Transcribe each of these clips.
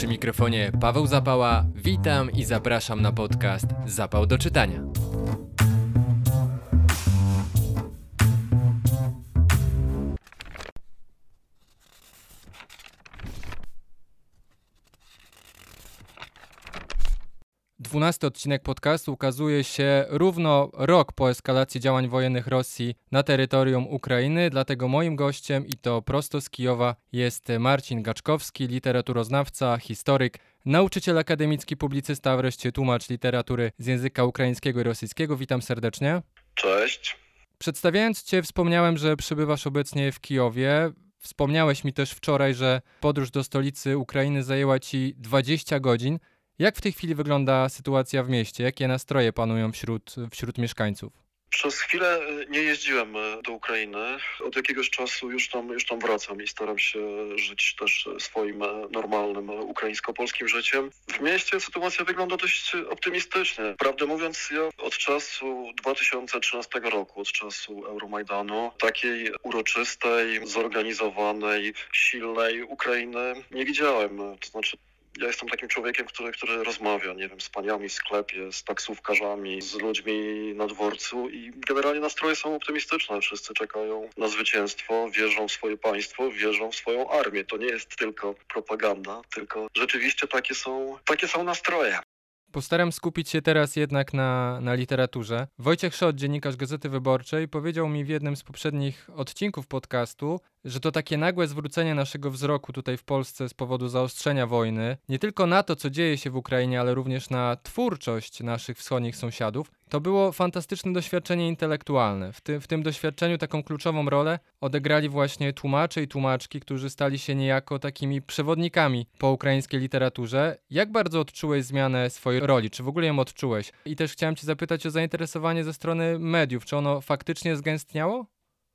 Przy mikrofonie Paweł Zapała. Witam i zapraszam na podcast Zapał do czytania. Dwunasty odcinek podcastu ukazuje się równo rok po eskalacji działań wojennych Rosji na terytorium Ukrainy, dlatego moim gościem i to prosto z Kijowa jest Marcin Gaczkowski, literaturoznawca, historyk, nauczyciel akademicki, publicysta, wreszcie tłumacz literatury z języka ukraińskiego i rosyjskiego. Witam serdecznie. Cześć. Przedstawiając Cię, wspomniałem, że przybywasz obecnie w Kijowie. Wspomniałeś mi też wczoraj, że podróż do stolicy Ukrainy zajęła Ci 20 godzin. Jak w tej chwili wygląda sytuacja w mieście? Jakie nastroje panują wśród, wśród mieszkańców? Przez chwilę e, nie jeździłem e, do Ukrainy. Od jakiegoś czasu już tam, już tam wracam i staram się żyć też swoim e, normalnym ukraińsko-polskim życiem. W mieście sytuacja wygląda dość optymistycznie. Prawdę mówiąc, ja od czasu 2013 roku, od czasu Euromajdanu, takiej uroczystej, zorganizowanej, silnej Ukrainy nie widziałem. To znaczy ja jestem takim człowiekiem, który, który rozmawia, nie wiem, z paniami w sklepie, z taksówkarzami, z ludźmi na dworcu i generalnie nastroje są optymistyczne. Wszyscy czekają na zwycięstwo, wierzą w swoje państwo, wierzą w swoją armię. To nie jest tylko propaganda, tylko rzeczywiście takie są, takie są nastroje. Postaram skupić się teraz jednak na, na literaturze. Wojciech Szot, dziennikarz Gazety Wyborczej, powiedział mi w jednym z poprzednich odcinków podcastu, że to takie nagłe zwrócenie naszego wzroku tutaj w Polsce z powodu zaostrzenia wojny, nie tylko na to, co dzieje się w Ukrainie, ale również na twórczość naszych wschodnich sąsiadów, to było fantastyczne doświadczenie intelektualne. W, ty, w tym doświadczeniu taką kluczową rolę odegrali właśnie tłumacze i tłumaczki, którzy stali się niejako takimi przewodnikami po ukraińskiej literaturze. Jak bardzo odczułeś zmianę swojej roli? Czy w ogóle ją odczułeś? I też chciałem Cię zapytać o zainteresowanie ze strony mediów. Czy ono faktycznie zgęstniało?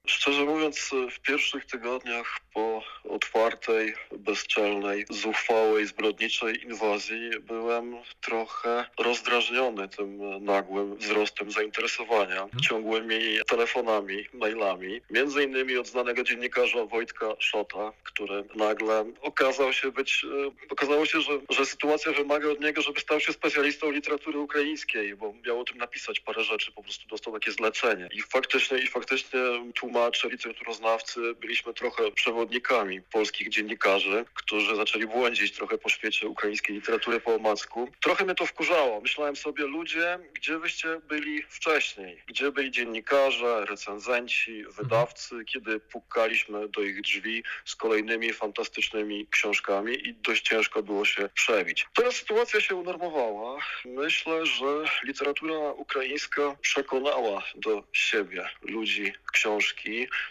Szczerze mówiąc, w pierwszych tygodniach po otwartej, bezczelnej, zuchwałej, zbrodniczej inwazji byłem trochę rozdrażniony tym nagłym wzrostem zainteresowania, hmm. ciągłymi telefonami, mailami, między innymi od znanego dziennikarza Wojtka Szota, który nagle okazał się być, e, okazało się, że, że sytuacja wymaga od niego, żeby stał się specjalistą literatury ukraińskiej, bo miał o tym napisać parę rzeczy, po prostu dostał takie zlecenie. I faktycznie, i faktycznie tłum tłumacze, literaturoznawcy byliśmy trochę przewodnikami polskich dziennikarzy, którzy zaczęli błądzić trochę po świecie ukraińskiej literatury po omacku. Trochę mnie to wkurzało. Myślałem sobie, ludzie, gdzie wyście byli wcześniej? Gdzie byli dziennikarze, recenzenci, wydawcy, kiedy pukaliśmy do ich drzwi z kolejnymi fantastycznymi książkami i dość ciężko było się przebić. Teraz sytuacja się unormowała. Myślę, że literatura ukraińska przekonała do siebie ludzi książki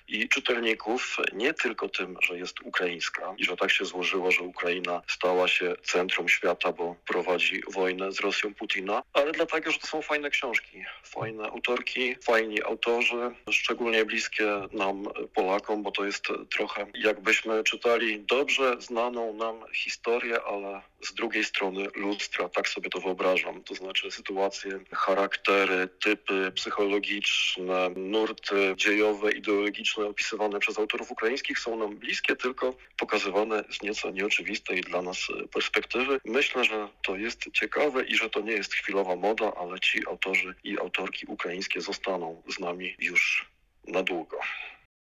i czytelników nie tylko tym, że jest ukraińska i że tak się złożyło, że Ukraina stała się centrum świata, bo prowadzi wojnę z Rosją Putina, ale dlatego, że to są fajne książki, fajne autorki, fajni autorzy, szczególnie bliskie nam Polakom, bo to jest trochę jakbyśmy czytali dobrze znaną nam historię, ale z drugiej strony lustra, tak sobie to wyobrażam, to znaczy sytuacje, charaktery, typy psychologiczne, nurty dziejowe i ideologiczne opisywane przez autorów ukraińskich są nam bliskie, tylko pokazywane z nieco nieoczywistej dla nas perspektywy. Myślę, że to jest ciekawe i że to nie jest chwilowa moda, ale ci autorzy i autorki ukraińskie zostaną z nami już na długo.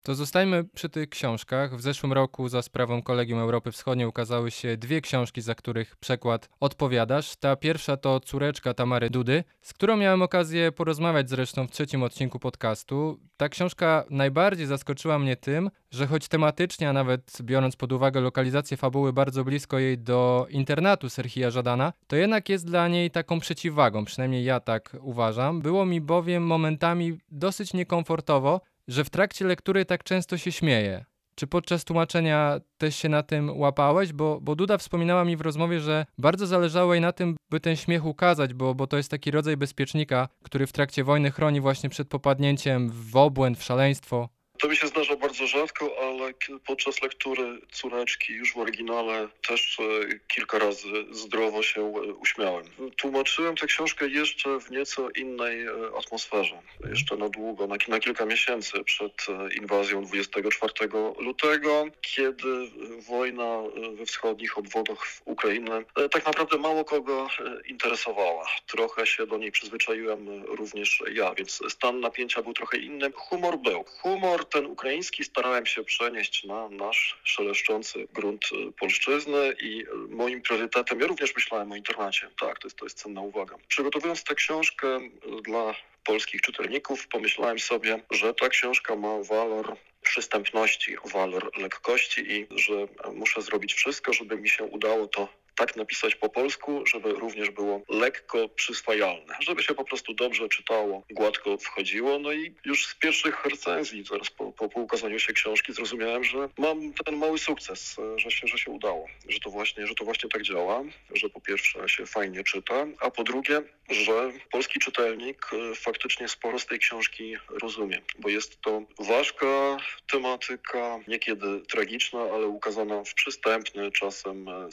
To zostajmy przy tych książkach. W zeszłym roku za sprawą Kolegium Europy Wschodniej ukazały się dwie książki, za których przekład odpowiadasz. Ta pierwsza to Córeczka Tamary Dudy, z którą miałem okazję porozmawiać zresztą w trzecim odcinku podcastu. Ta książka najbardziej zaskoczyła mnie tym, że choć tematycznie, a nawet biorąc pod uwagę lokalizację fabuły bardzo blisko jej do internatu Serhija Żadana, to jednak jest dla niej taką przeciwwagą, przynajmniej ja tak uważam. Było mi bowiem momentami dosyć niekomfortowo, że w trakcie lektury tak często się śmieje. Czy podczas tłumaczenia też się na tym łapałeś? Bo, bo Duda wspominała mi w rozmowie, że bardzo zależało jej na tym, by ten śmiech ukazać, bo, bo to jest taki rodzaj bezpiecznika, który w trakcie wojny chroni właśnie przed popadnięciem w obłęd, w szaleństwo To mi się zdarza bardzo rzadko, ale podczas lektury córeczki już w oryginale też e, kilka razy zdrowo się e, uśmiałem. Tłumaczyłem tę książkę jeszcze w nieco innej e, atmosferze. Jeszcze na długo, na, ki- na kilka miesięcy przed inwazją 24 lutego, kiedy wojna we wschodnich obwodach w Ukrainy tak naprawdę mało kogo interesowała. Trochę się do niej przyzwyczaiłem również ja, więc stan napięcia był trochę inny. Humor był. Humor ten ukraiński starałem się przenieść na nasz szeleszczący grunt e, polszczyzny i e, moim priorytetem, ja również myślałem o internacie, tak, to jest, to jest cenna uwaga. Przygotowując tę książkę e, dla polskich czytelników, pomyślałem sobie, że ta książka ma walor przystępności, walor lekkości i że muszę zrobić wszystko, żeby mi się udało to tak napisać po polsku, żeby również było lekko przyswajalne, żeby się po prostu dobrze czytało, gładko wchodziło. No i już z pierwszych recenzji, zaraz po, po, po ukazaniu się książki, zrozumiałem, że mam ten mały sukces, że się, że się udało, że to właśnie, że to właśnie tak działa, że po pierwsze się fajnie czyta, a po drugie, że polski czytelnik e, faktycznie sporo z tej książki rozumie, bo jest to ważka tematyka, niekiedy tragiczna, ale ukazana w przystępny, czasem e,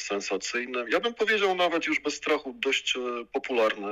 ja bym powiedział nawet już bez strachu dość e, popularny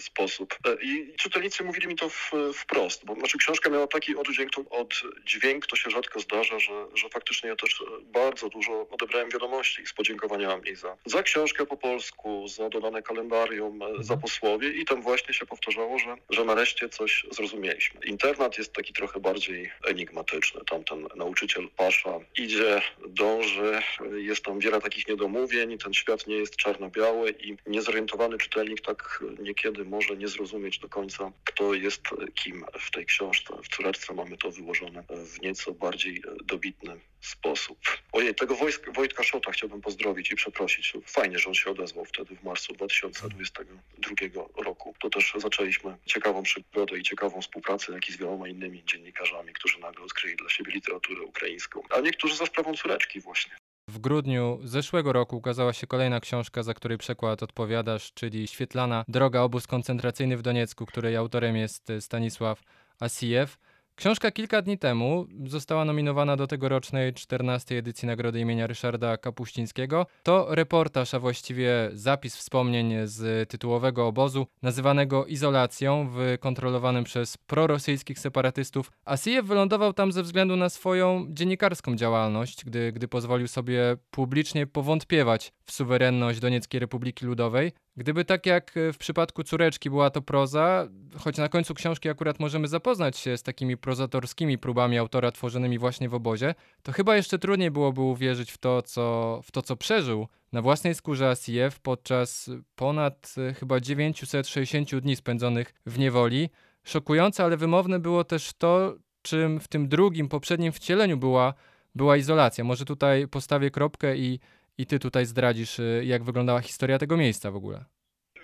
sposób. E, I czytelnicy mówili mi to w, wprost, bo znaczy książka miała taki oddźwięk, to, oddźwięk, to się rzadko zdarza, że, że faktycznie ja też e, bardzo dużo odebrałem wiadomości z podziękowaniami za, za książkę po polsku, za dodane kalendarium, za posłowie i tam właśnie się powtarzało, że, że nareszcie coś zrozumieliśmy. Internat jest taki trochę bardziej enigmatyczny. Tam ten nauczyciel Pasza idzie, dąży, jest tam wiele takich niedomówień, ten świat nie jest czarno-biały i niezorientowany czytelnik tak niekiedy może nie zrozumieć do końca, kto jest kim w tej książce. W córeczce mamy to wyłożone w nieco bardziej dobitny sposób. Ojej, tego Wojsk, Wojtka Szota chciałbym pozdrowić i przeprosić. Fajnie, że on się odezwał wtedy w marcu 2022 roku. To też zaczęliśmy ciekawą przygodę i ciekawą współpracę, jak i z wieloma innymi dziennikarzami, którzy nagle odkryli dla siebie literaturę ukraińską. A niektórzy za sprawą córeczki właśnie. W grudniu zeszłego roku ukazała się kolejna książka, za której przekład odpowiadasz, czyli Świetlana Droga obóz koncentracyjny w Doniecku, której autorem jest Stanisław Asijew. Książka kilka dni temu została nominowana do tegorocznej 14. edycji Nagrody imienia Ryszarda Kapuścińskiego. To reportaż, a właściwie zapis wspomnień z tytułowego obozu, nazywanego izolacją w kontrolowanym przez prorosyjskich separatystów. Asijew wylądował tam ze względu na swoją dziennikarską działalność, gdy, gdy pozwolił sobie publicznie powątpiewać w suwerenność Donieckiej Republiki Ludowej. Gdyby tak jak w przypadku córeczki była to proza, choć na końcu książki akurat możemy zapoznać się z takimi prozatorskimi próbami autora tworzonymi właśnie w obozie, to chyba jeszcze trudniej byłoby uwierzyć w to, co, w to, co przeżył na własnej skórze Asijew podczas ponad e, chyba 960 dni spędzonych w niewoli. Szokujące, ale wymowne było też to, czym w tym drugim, poprzednim wcieleniu była, była izolacja. Może tutaj postawię kropkę i i ty tutaj zdradzisz, y, jak wyglądała historia tego miejsca w ogóle.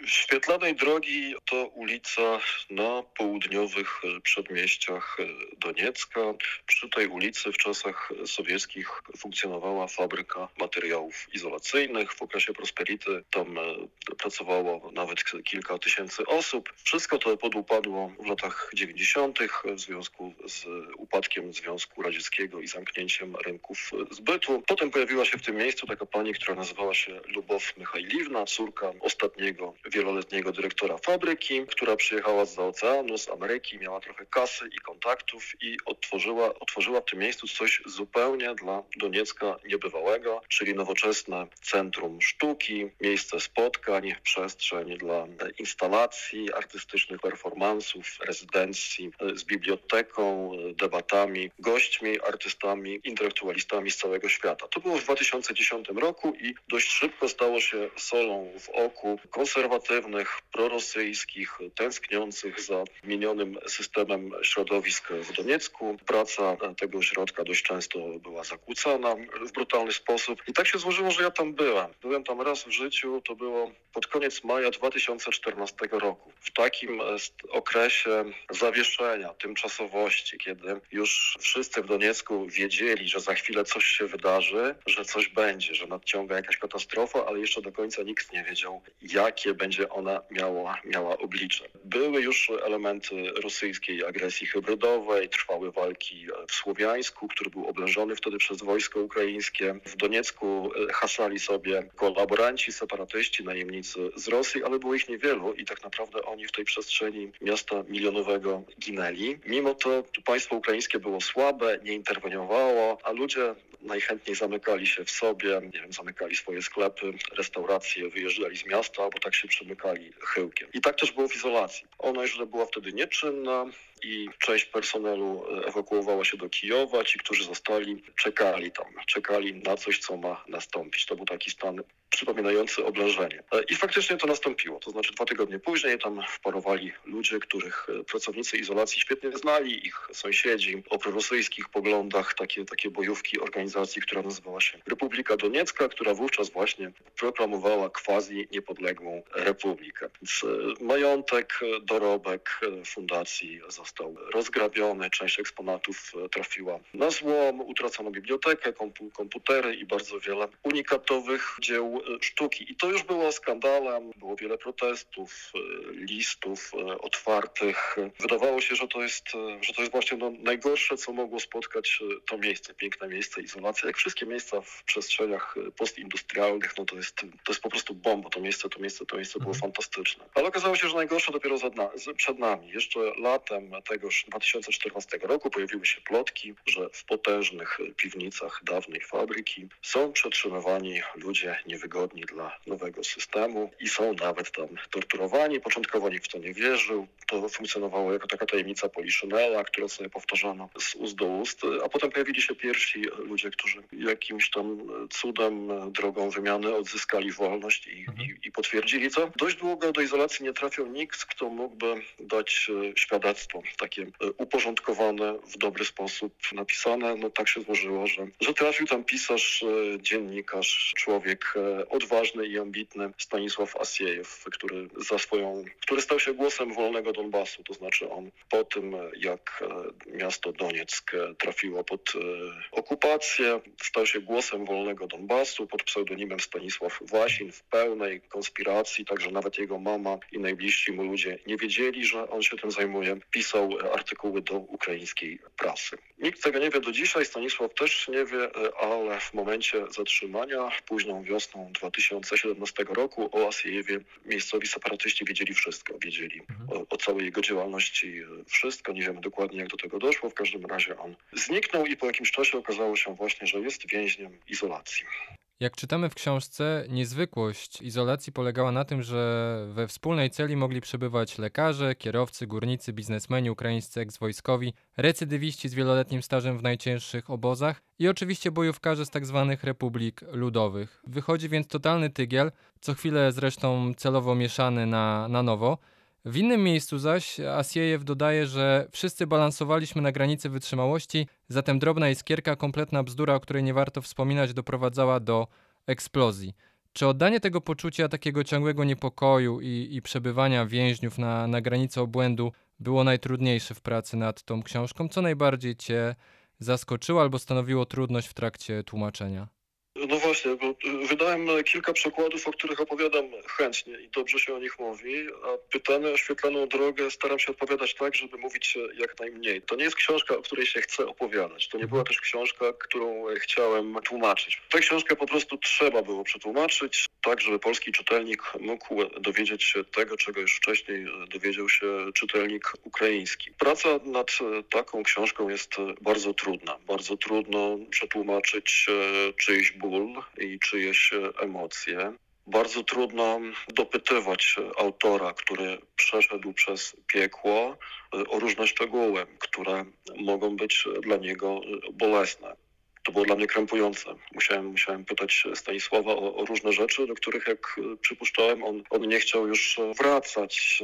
Świetlanej Drogi to ulica na południowych przedmieściach Doniecka. Przy tej ulicy w czasach sowieckich funkcjonowała fabryka materiałów izolacyjnych. W okresie Prosperity tam pracowało nawet kilka tysięcy osób. Wszystko to podupadło w latach 90. w związku z upadkiem Związku Radzieckiego i zamknięciem rynków zbytu. Potem pojawiła się w tym miejscu taka pani, która nazywała się Lubow Michajliwna, córka ostatniego wieloletniego dyrektora fabryki, która przyjechała z oceanu, z Ameryki, miała trochę kasy i kontaktów i otworzyła, otworzyła w tym miejscu coś zupełnie dla Doniecka niebywałego, czyli nowoczesne centrum sztuki, miejsce spotkań, przestrzeń dla instalacji artystycznych, performansów, rezydencji z biblioteką, debatami, gośćmi, artystami, intelektualistami z całego świata. To było w 2010 roku i dość szybko stało się solą w oku prorosyjskich, tęskniących za minionym systemem środowisk w Doniecku. Praca tego ośrodka dość często była zakłócana w brutalny sposób. I tak się złożyło, że ja tam byłem. Byłem tam raz w życiu, to było pod koniec maja 2014 roku. W takim okresie zawieszenia, tymczasowości, kiedy już wszyscy w Doniecku wiedzieli, że za chwilę coś się wydarzy, że coś będzie, że nadciąga jakaś katastrofa, ale jeszcze do końca nikt nie wiedział, jakie będzie będzie ona miała, miała oblicze. Były już elementy rosyjskiej agresji hybrydowej, trwały walki w Słowiańsku, który był oblężony wtedy przez wojsko ukraińskie. W Doniecku e, hasali sobie kolaboranci, separatyści, najemnicy z Rosji, ale było ich niewielu i tak naprawdę oni w tej przestrzeni miasta milionowego ginęli. Mimo to państwo ukraińskie było słabe, nie interweniowało, a ludzie najchętniej zamykali się w sobie, nie wiem, zamykali swoje sklepy, restauracje, wyjeżdżali z miasta albo tak się przemykali chyłkiem. I tak też było w izolacji. Ona źle była wtedy nieczynna i część personelu ewakuowała się do Kijowa. Ci, którzy zostali, czekali tam, czekali na coś, co ma nastąpić. To był taki stan przypominający oblężenie. I faktycznie to nastąpiło. To znaczy dwa tygodnie później tam wparowali ludzie, których pracownicy izolacji świetnie znali, ich sąsiedzi o prorosyjskich poglądach, takie, takie bojówki organizacji, która nazywała się Republika Doniecka, która wówczas właśnie proklamowała quasi niepodległą republikę. Więc majątek, dorobek fundacji został rozgrabiony, część eksponatów trafiła na złom, utracono bibliotekę, komputery i bardzo wiele unikatowych dzieł sztuki. I to już było skandalem, było wiele protestów, listów otwartych. Wydawało się, że to jest, że to jest właśnie no, najgorsze, co mogło spotkać to miejsce, piękne miejsce, izolacja. Jak wszystkie miejsca w przestrzeniach postindustrialnych, no to jest, to jest po prostu bomba. To miejsce, to miejsce, to miejsce było fantastyczne. Ale okazało się, że najgorsze dopiero przed nami. Jeszcze latem tegoż 2014 roku pojawiły się plotki, że w potężnych piwnicach dawnej fabryki są przetrzymywani ludzie niewygodni dla nowego systemu i są nawet tam torturowani. Początkowo nikt w to nie wierzył. To funkcjonowało jako taka tajemnica Poliszynela, którą sobie powtarzano z ust do ust, a potem pojawili się pierwsi ludzie, którzy jakimś tam cudem, drogą wymiany odzyskali wolność i, i, i potwierdzili to. Dość długo do izolacji nie trafił nikt, kto mógłby dać świadectwo takie uporządkowane, w dobry sposób napisane. No tak się złożyło, że, że trafił tam pisarz, dziennikarz, człowiek odważny i ambitny Stanisław Asiejew, który za swoją, który stał się głosem wolnego Donbasu, to znaczy on po tym, jak miasto Donieck trafiło pod okupację, stał się głosem wolnego Donbasu pod pseudonimem Stanisław Wasin w pełnej konspiracji, także nawet jego mama i najbliżsi mu ludzie nie wiedzieli, że on się tym zajmuje. Pisał artykuły do ukraińskiej prasy. Nikt tego nie wie do dzisiaj, Stanisław też nie wie, ale w momencie zatrzymania późną wiosną 2017 roku o Asiejewie miejscowi separatyści wiedzieli wszystko. Wiedzieli o, o całej jego działalności wszystko. Nie wiemy dokładnie, jak do tego doszło. W każdym razie on zniknął i po jakimś czasie okazało się właśnie, że jest więźniem izolacji. Jak czytamy w książce, niezwykłość izolacji polegała na tym, że we wspólnej celi mogli przebywać lekarze, kierowcy, górnicy, biznesmeni, ukraińscy ekswojskowi, recydywiści z wieloletnim stażem w najcięższych obozach i oczywiście bojówkarze z tzw. republik ludowych. Wychodzi więc totalny tygiel, co chwilę zresztą celowo mieszany na, na nowo. W innym miejscu zaś Asiejew dodaje, że wszyscy balansowaliśmy na granicy wytrzymałości, zatem drobna iskierka, kompletna bzdura, o której nie warto wspominać, doprowadzała do eksplozji. Czy oddanie tego poczucia takiego ciągłego niepokoju i, i przebywania więźniów na, na granicy obłędu było najtrudniejsze w pracy nad tą książką? Co najbardziej Cię zaskoczyło albo stanowiło trudność w trakcie tłumaczenia? No właśnie, bo wydałem kilka przykładów, o których opowiadam chętnie i dobrze się o nich mówi, a pytany o oświetloną drogę staram się odpowiadać tak, żeby mówić jak najmniej. To nie jest książka, o której się chce opowiadać. To nie była też książka, którą chciałem tłumaczyć. Tę książkę po prostu trzeba było przetłumaczyć, tak żeby polski czytelnik mógł dowiedzieć się tego, czego już wcześniej dowiedział się czytelnik ukraiński. Praca nad taką książką jest bardzo trudna. Bardzo trudno przetłumaczyć czyjś ból i czyjeś emocje. Bardzo trudno dopytywać autora, który przeszedł przez piekło, o różne szczegóły, które mogą być dla niego bolesne. To było dla mnie krępujące. Musiałem, musiałem pytać Stanisława o, o, różne rzeczy, do których, jak przypuszczałem, on, on nie chciał już wracać.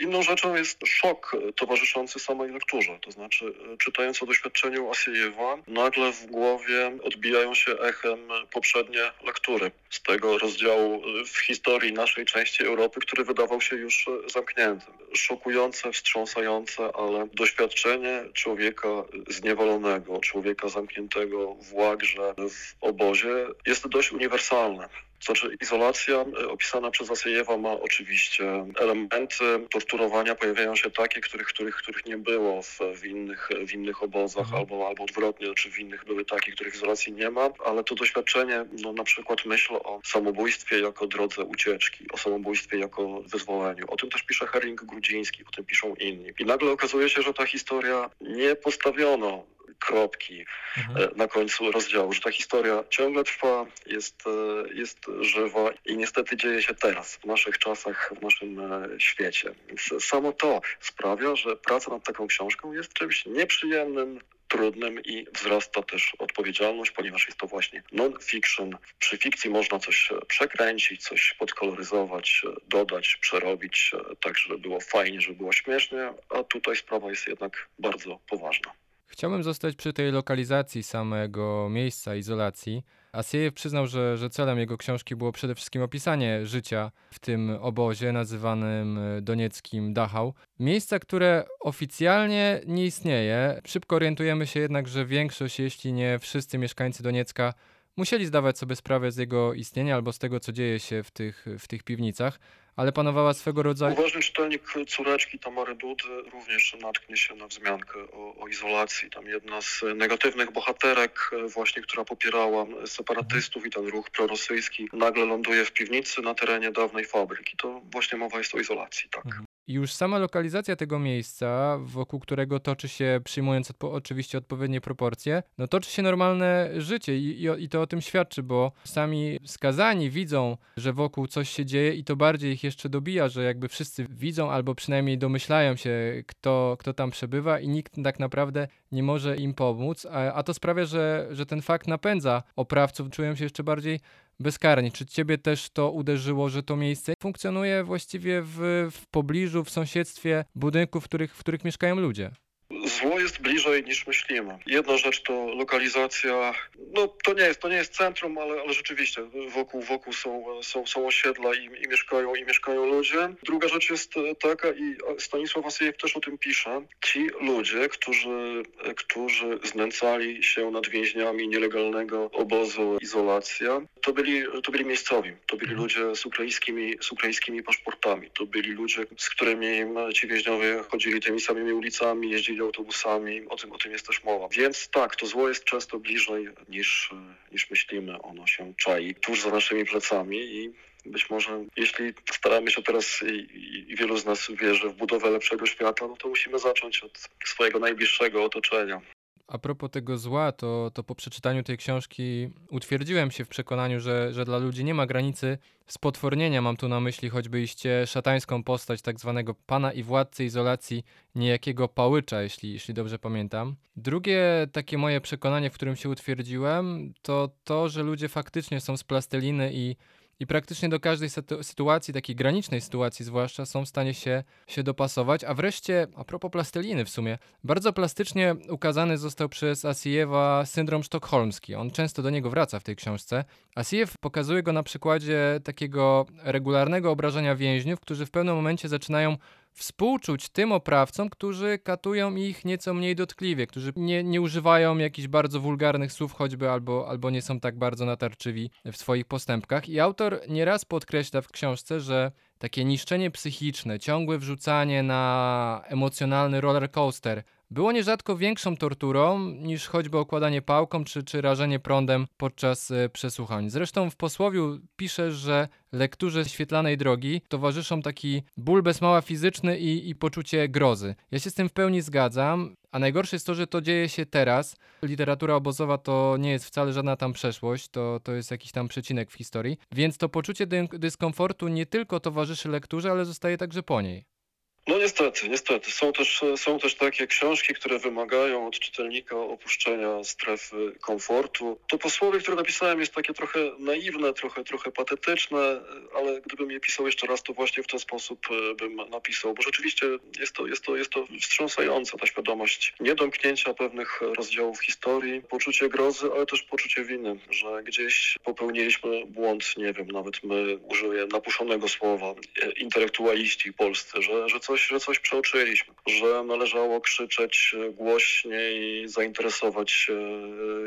Inną rzeczą jest szok towarzyszący samej lekturze. To znaczy, czytając o doświadczeniu Asiejewa, nagle w głowie odbijają się echem poprzednie lektury z tego rozdziału w historii naszej części Europy, który wydawał się już zamkniętym. Szokujące, wstrząsające, ale doświadczenie człowieka zniewolonego, człowieka zamkniętego w łagrze, w obozie jest dość uniwersalne. Znaczy, izolacja e, opisana przez Asiejewa ma oczywiście elementy torturowania, pojawiają się takie, których, których, których nie było w, w, innych, w innych obozach, Mhm. albo, albo odwrotnie, czy w innych były takie, których w izolacji nie ma, ale to doświadczenie, no na przykład myśl o samobójstwie jako drodze ucieczki, o samobójstwie jako wyzwoleniu. O tym też pisze Herring Grudziński, o tym piszą inni. I nagle okazuje się, że ta historia nie postawiono kropki Mhm. e, na końcu rozdziału, że ta historia ciągle trwa, jest, e, jest żywa i niestety dzieje się teraz, w naszych czasach, w naszym e, świecie. Więc samo to sprawia, że praca nad taką książką jest czymś nieprzyjemnym, trudnym i wzrasta też odpowiedzialność, ponieważ jest to właśnie non-fiction. Przy fikcji można coś przekręcić, coś podkoloryzować, dodać, przerobić, tak żeby było fajnie, żeby było śmiesznie, a tutaj sprawa jest jednak bardzo poważna. Chciałbym zostać przy tej lokalizacji samego miejsca izolacji. Asiejew przyznał, że, że celem jego książki było przede wszystkim opisanie życia w tym obozie nazywanym e, donieckim Dachau. Miejsca, które oficjalnie nie istnieje. Szybko orientujemy się jednak, że większość, jeśli nie wszyscy mieszkańcy Doniecka musieli zdawać sobie sprawę z jego istnienia albo z tego, co dzieje się w tych, w tych piwnicach, ale panowała swego rodzaju... Uważny czytelnik córeczki Tamary Dudy również natknie się na wzmiankę o, o izolacji. Tam jedna z negatywnych bohaterek, e, właśnie która popierała separatystów i ten ruch prorosyjski, nagle ląduje w piwnicy na terenie dawnej fabryki. To właśnie mowa jest o izolacji, tak. Mhm. Już sama lokalizacja tego miejsca, wokół którego toczy się, przyjmując odpo- oczywiście odpowiednie proporcje, no toczy się normalne życie i, i, i to o tym świadczy, bo sami skazani widzą, że wokół coś się dzieje i to bardziej ich jeszcze dobija, że jakby wszyscy widzą albo przynajmniej domyślają się, kto, kto tam przebywa i nikt tak naprawdę nie może im pomóc, a, a to sprawia, że, że ten fakt napędza oprawców, czują się jeszcze bardziej bezkarni. Czy ciebie też to uderzyło, że to miejsce funkcjonuje właściwie w, w pobliżu, w sąsiedztwie budynków, w których, w których mieszkają ludzie? Zło jest bliżej niż myślimy. Jedna rzecz to lokalizacja, no to nie jest, to nie jest centrum, ale, ale rzeczywiście wokół, wokół są, są, są osiedla i, i, mieszkają, i mieszkają ludzie. Druga rzecz jest e, taka i Stanisław Asiejew też o tym pisze. Ci ludzie, którzy, e, którzy znęcali się nad więźniami nielegalnego obozu izolacja, to byli, to byli miejscowi. To byli ludzie z ukraińskimi, z ukraińskimi paszportami. To byli ludzie, z którymi e, ci więźniowie chodzili tymi samymi ulicami, jeździli autobusami. O tym, o tym jest też mowa. Więc tak, to zło jest często bliżej niż, e, niż myślimy. Ono się czai tuż za naszymi plecami i być może jeśli staramy się teraz i, i wielu z nas wierzy w budowę lepszego świata, no to musimy zacząć od swojego najbliższego otoczenia. A propos tego zła, to, to po przeczytaniu tej książki utwierdziłem się w przekonaniu, że, że dla ludzi nie ma granicy spotwornienia. Mam tu na myśli choćby iście szatańską postać tak zwanego pana i władcy izolacji, niejakiego pałycza, jeśli, jeśli dobrze pamiętam. Drugie takie moje przekonanie, w którym się utwierdziłem, to to, że ludzie faktycznie są z plasteliny i i praktycznie do każdej sytu- sytuacji, takiej granicznej sytuacji zwłaszcza, są w stanie się, się dopasować. A wreszcie, a propos plasteliny w sumie, bardzo plastycznie ukazany został przez Asiejewa syndrom sztokholmski. On często do niego wraca w tej książce. Asiejew pokazuje go na przykładzie takiego regularnego obrażania więźniów, którzy w pewnym momencie zaczynają współczuć tym oprawcom, którzy katują ich nieco mniej dotkliwie, którzy nie, nie używają jakichś bardzo wulgarnych słów choćby albo, albo nie są tak bardzo natarczywi w swoich postępkach. I autor nieraz podkreśla w książce, że takie niszczenie psychiczne, ciągłe wrzucanie na emocjonalny roller coaster było nierzadko większą torturą niż choćby okładanie pałką czy, czy rażenie prądem podczas e, przesłuchań. Zresztą w posłowiu pisze, że lekturze świetlanej drogi towarzyszą taki ból bez mała fizyczny i, i poczucie grozy. Ja się z tym w pełni zgadzam, a najgorsze jest to, że to dzieje się teraz. Literatura obozowa to nie jest wcale żadna tam przeszłość, to, to jest jakiś tam przecinek w historii, więc to poczucie dy- dyskomfortu nie tylko towarzyszy lekturze, ale zostaje także po niej. No niestety, niestety. Są też, są też takie książki, które wymagają od czytelnika opuszczenia strefy komfortu. To posłowie, które napisałem, jest takie trochę naiwne, trochę, trochę patetyczne, ale gdybym je pisał jeszcze raz, to właśnie w ten sposób e, bym napisał, bo rzeczywiście jest to, jest to, jest to wstrząsające, ta świadomość niedomknięcia pewnych rozdziałów historii, poczucie grozy, ale też poczucie winy, że gdzieś popełniliśmy błąd, nie wiem, nawet my użyję napuszonego słowa, e, intelektualiści polscy, że, że coś że coś przeoczyliśmy, że należało krzyczeć głośniej, zainteresować się,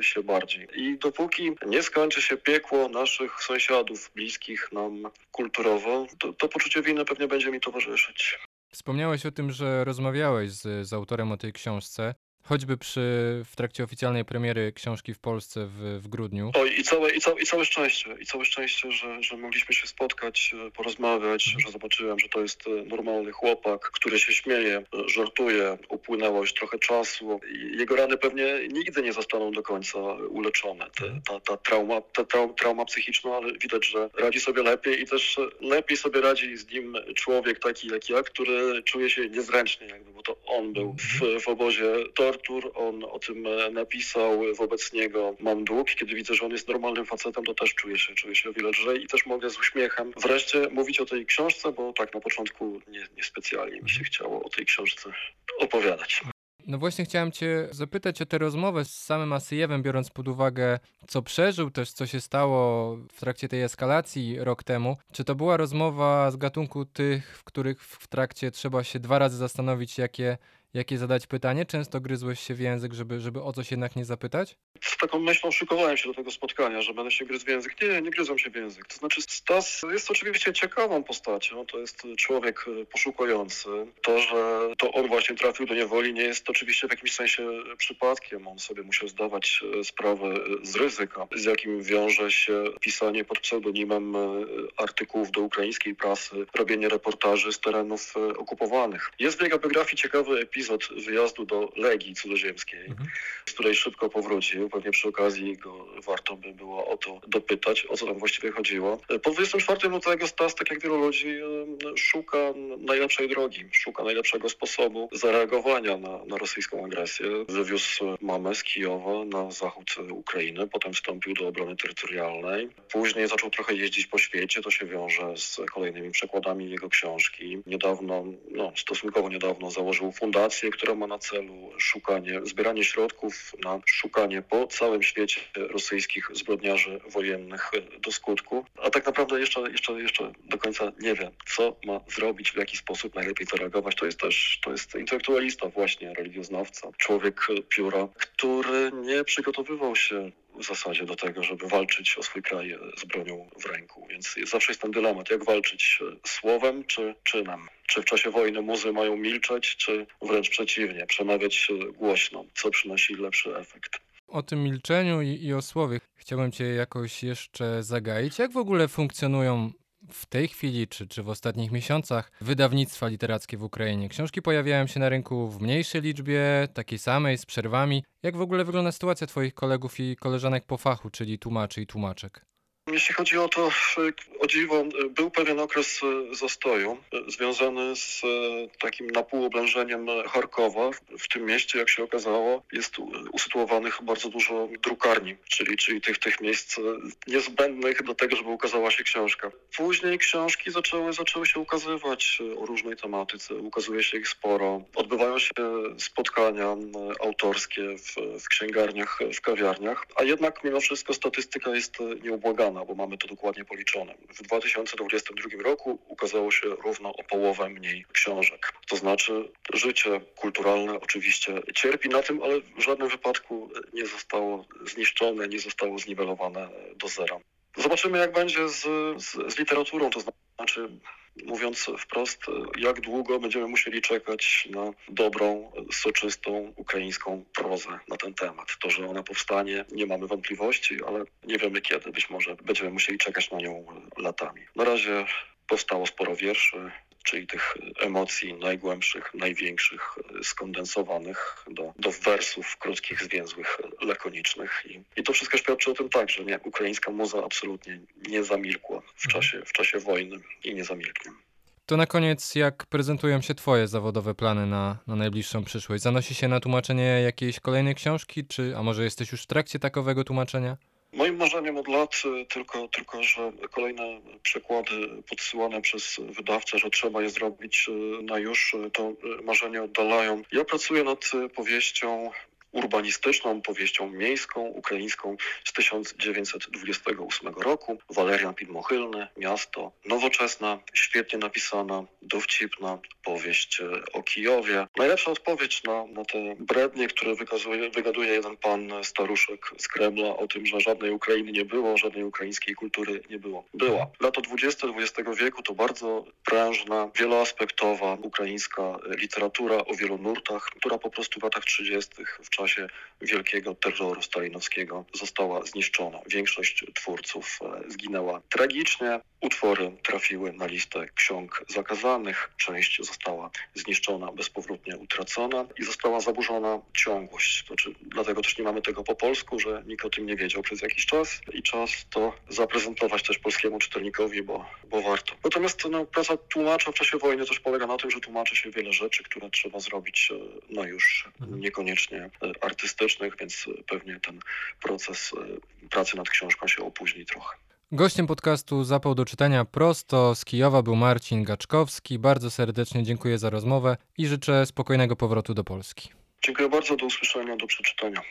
się bardziej. I dopóki nie skończy się piekło naszych sąsiadów, bliskich nam kulturowo, to, to poczucie winy pewnie będzie mi towarzyszyć. Wspomniałeś o tym, że rozmawiałeś z, z autorem o tej książce. Choćby przy, w trakcie oficjalnej premiery książki w Polsce w, w grudniu. Oj, i całe, i, całe, i całe szczęście, i całe szczęście, że, że mogliśmy się spotkać, e, porozmawiać, że zobaczyłem, że to jest e, normalny chłopak, który się śmieje, e, żartuje, upłynęło już trochę czasu i jego rany pewnie nigdy nie zostaną do końca uleczone. Te, ta, ta, trauma, ta trau, trauma psychiczna, ale widać, że radzi sobie lepiej i też lepiej sobie radzi z nim człowiek taki jak ja, który czuje się niezręcznie, jakby, to on był w, w obozie tortur, on o tym e, napisał, wobec niego mam dług. Kiedy widzę, że on jest normalnym facetem, to też czuję się, czuję się o wiele lżej i też mogę z uśmiechem wreszcie mówić o tej książce, bo tak na początku nie, niespecjalnie mi się chciało o tej książce opowiadać. No właśnie chciałem cię zapytać o tę rozmowę z samym Asyjewem, biorąc pod uwagę, co przeżył, też co się stało w trakcie tej eskalacji rok temu. Czy to była rozmowa z gatunku tych, w których w trakcie trzeba się dwa razy zastanowić, jakie jakie zadać pytanie? Często gryzłeś się w język, żeby, żeby o coś jednak nie zapytać? Z taką myślą szykowałem się do tego spotkania, że będę się gryzł w język. Nie, nie gryzłem się w język. To znaczy Stas jest oczywiście ciekawą postacią, to jest człowiek e, poszukujący. To, że to on właśnie trafił do niewoli nie jest oczywiście w jakimś sensie przypadkiem. On sobie musiał zdawać e, sprawę e, z ryzyka, z jakim wiąże się pisanie pod pseudonimem artykułów do ukraińskiej prasy, robienie reportaży z terenów okupowanych. Jest w jego biografii ciekawy epizod, epizod wyjazdu do Legii Cudzoziemskiej, mhm. z której szybko powrócił. Pewnie przy okazji go warto by było o to dopytać, o co tam właściwie chodziło. Po 24 lutego Stas, tak jak wielu ludzi, szuka najlepszej drogi, szuka najlepszego sposobu zareagowania na, na rosyjską agresję. Wywiózł mamę z Kijowa na zachód Ukrainy, potem wstąpił do obrony terytorialnej. Później zaczął trochę jeździć po świecie, to się wiąże z kolejnymi przekładami jego książki. Niedawno, no stosunkowo niedawno założył fundację która ma na celu szukanie, zbieranie środków na szukanie po całym świecie rosyjskich zbrodniarzy wojennych do skutku. A tak naprawdę jeszcze, jeszcze, jeszcze do końca nie wie, co ma zrobić, w jaki sposób najlepiej zareagować. To jest też to jest intelektualista, właśnie religioznawca, człowiek pióra, który nie przygotowywał się w zasadzie do tego, żeby walczyć o swój kraj z bronią w ręku. Więc zawsze jest ten dylemat, jak walczyć słowem czy czynem. Czy w czasie wojny muzy mają milczeć, czy wręcz przeciwnie, przemawiać głośno, co przynosi lepszy efekt. O tym milczeniu i, i o słowie chciałbym Cię jakoś jeszcze zagaić. Jak w ogóle funkcjonują w tej chwili, czy, czy w ostatnich miesiącach, wydawnictwa literackie w Ukrainie. Książki pojawiają się na rynku w mniejszej liczbie, takiej samej, z przerwami. Jak w ogóle wygląda sytuacja Twoich kolegów i koleżanek po fachu, czyli tłumaczy i tłumaczek? Jeśli chodzi o to, o dziwo, był pewien okres e, zastoju e, związany z e, takim napółoblężeniem Charkowa. W tym mieście, jak się okazało, jest usytuowanych bardzo dużo drukarni, czyli, czyli tych, tych miejsc niezbędnych do tego, żeby ukazała się książka. Później książki zaczęły, zaczęły się ukazywać o różnej tematyce, ukazuje się ich sporo. Odbywają się spotkania autorskie w, w księgarniach, w kawiarniach, a jednak mimo wszystko statystyka jest nieubłagana bo mamy to dokładnie policzone. W 2022 roku ukazało się równo o połowę mniej książek. To znaczy życie kulturalne oczywiście cierpi na tym, ale w żadnym wypadku nie zostało zniszczone, nie zostało zniwelowane do zera. Zobaczymy, jak będzie z, z, z literaturą, to znaczy mówiąc wprost, jak długo będziemy musieli czekać na dobrą, soczystą ukraińską prozę na ten temat. To, że ona powstanie, nie mamy wątpliwości, ale nie wiemy kiedy. Być może będziemy musieli czekać na nią latami. Na razie powstało sporo wierszy, czyli tych emocji najgłębszych, największych, skondensowanych do, do wersów krótkich, zwięzłych, lakonicznych. I, I to wszystko świadczy o tym tak, że nie, ukraińska muza absolutnie nie zamilkła w mhm. czasie, w czasie wojny i nie zamilknie. To na koniec, jak prezentują się Twoje zawodowe plany na, na najbliższą przyszłość? Zanosi się na tłumaczenie jakiejś kolejnej książki, czy a może jesteś już w trakcie takowego tłumaczenia? Moim marzeniem od lat y, tylko, tylko, że kolejne przekłady podsyłane przez wydawcę, że trzeba je zrobić y, na już, y, to marzenie oddalają. Ja pracuję nad powieścią urbanistyczną, powieścią miejską, ukraińską z 1928 roku. Walerian Pilmochylny, miasto, nowoczesna, świetnie napisana, dowcipna powieść e, o Kijowie. Najlepsza odpowiedź na, na te brednie, które wykazuje, wygaduje jeden pan staruszek z Kremla o tym, że żadnej Ukrainy nie było, żadnej ukraińskiej kultury nie było. Była. Lata 20 XX wieku to bardzo prężna, wieloaspektowa ukraińska literatura o wielu nurtach, która po prostu w latach 30. w czasie wielkiego terroru stalinowskiego została zniszczona. Większość twórców e, zginęła tragicznie. Utwory trafiły na listę ksiąg zakazanych, część została zniszczona, bezpowrotnie utracona i została zaburzona ciągłość. Znaczy, dlatego też nie mamy tego po polsku, że nikt o tym nie wiedział przez jakiś czas i czas to zaprezentować też polskiemu czytelnikowi, bo, bo warto. Natomiast no, praca tłumacza w czasie wojny też polega na tym, że tłumaczy się wiele rzeczy, które trzeba zrobić e, no już Mhm. niekoniecznie e, artystycznych, więc pewnie ten proces e, pracy nad książką się opóźni trochę. Gościem podcastu Zapał do czytania prosto z Kijowa był Marcin Gaczkowski. Bardzo serdecznie dziękuję za rozmowę i życzę spokojnego powrotu do Polski. Dziękuję bardzo, do usłyszenia, do przeczytania.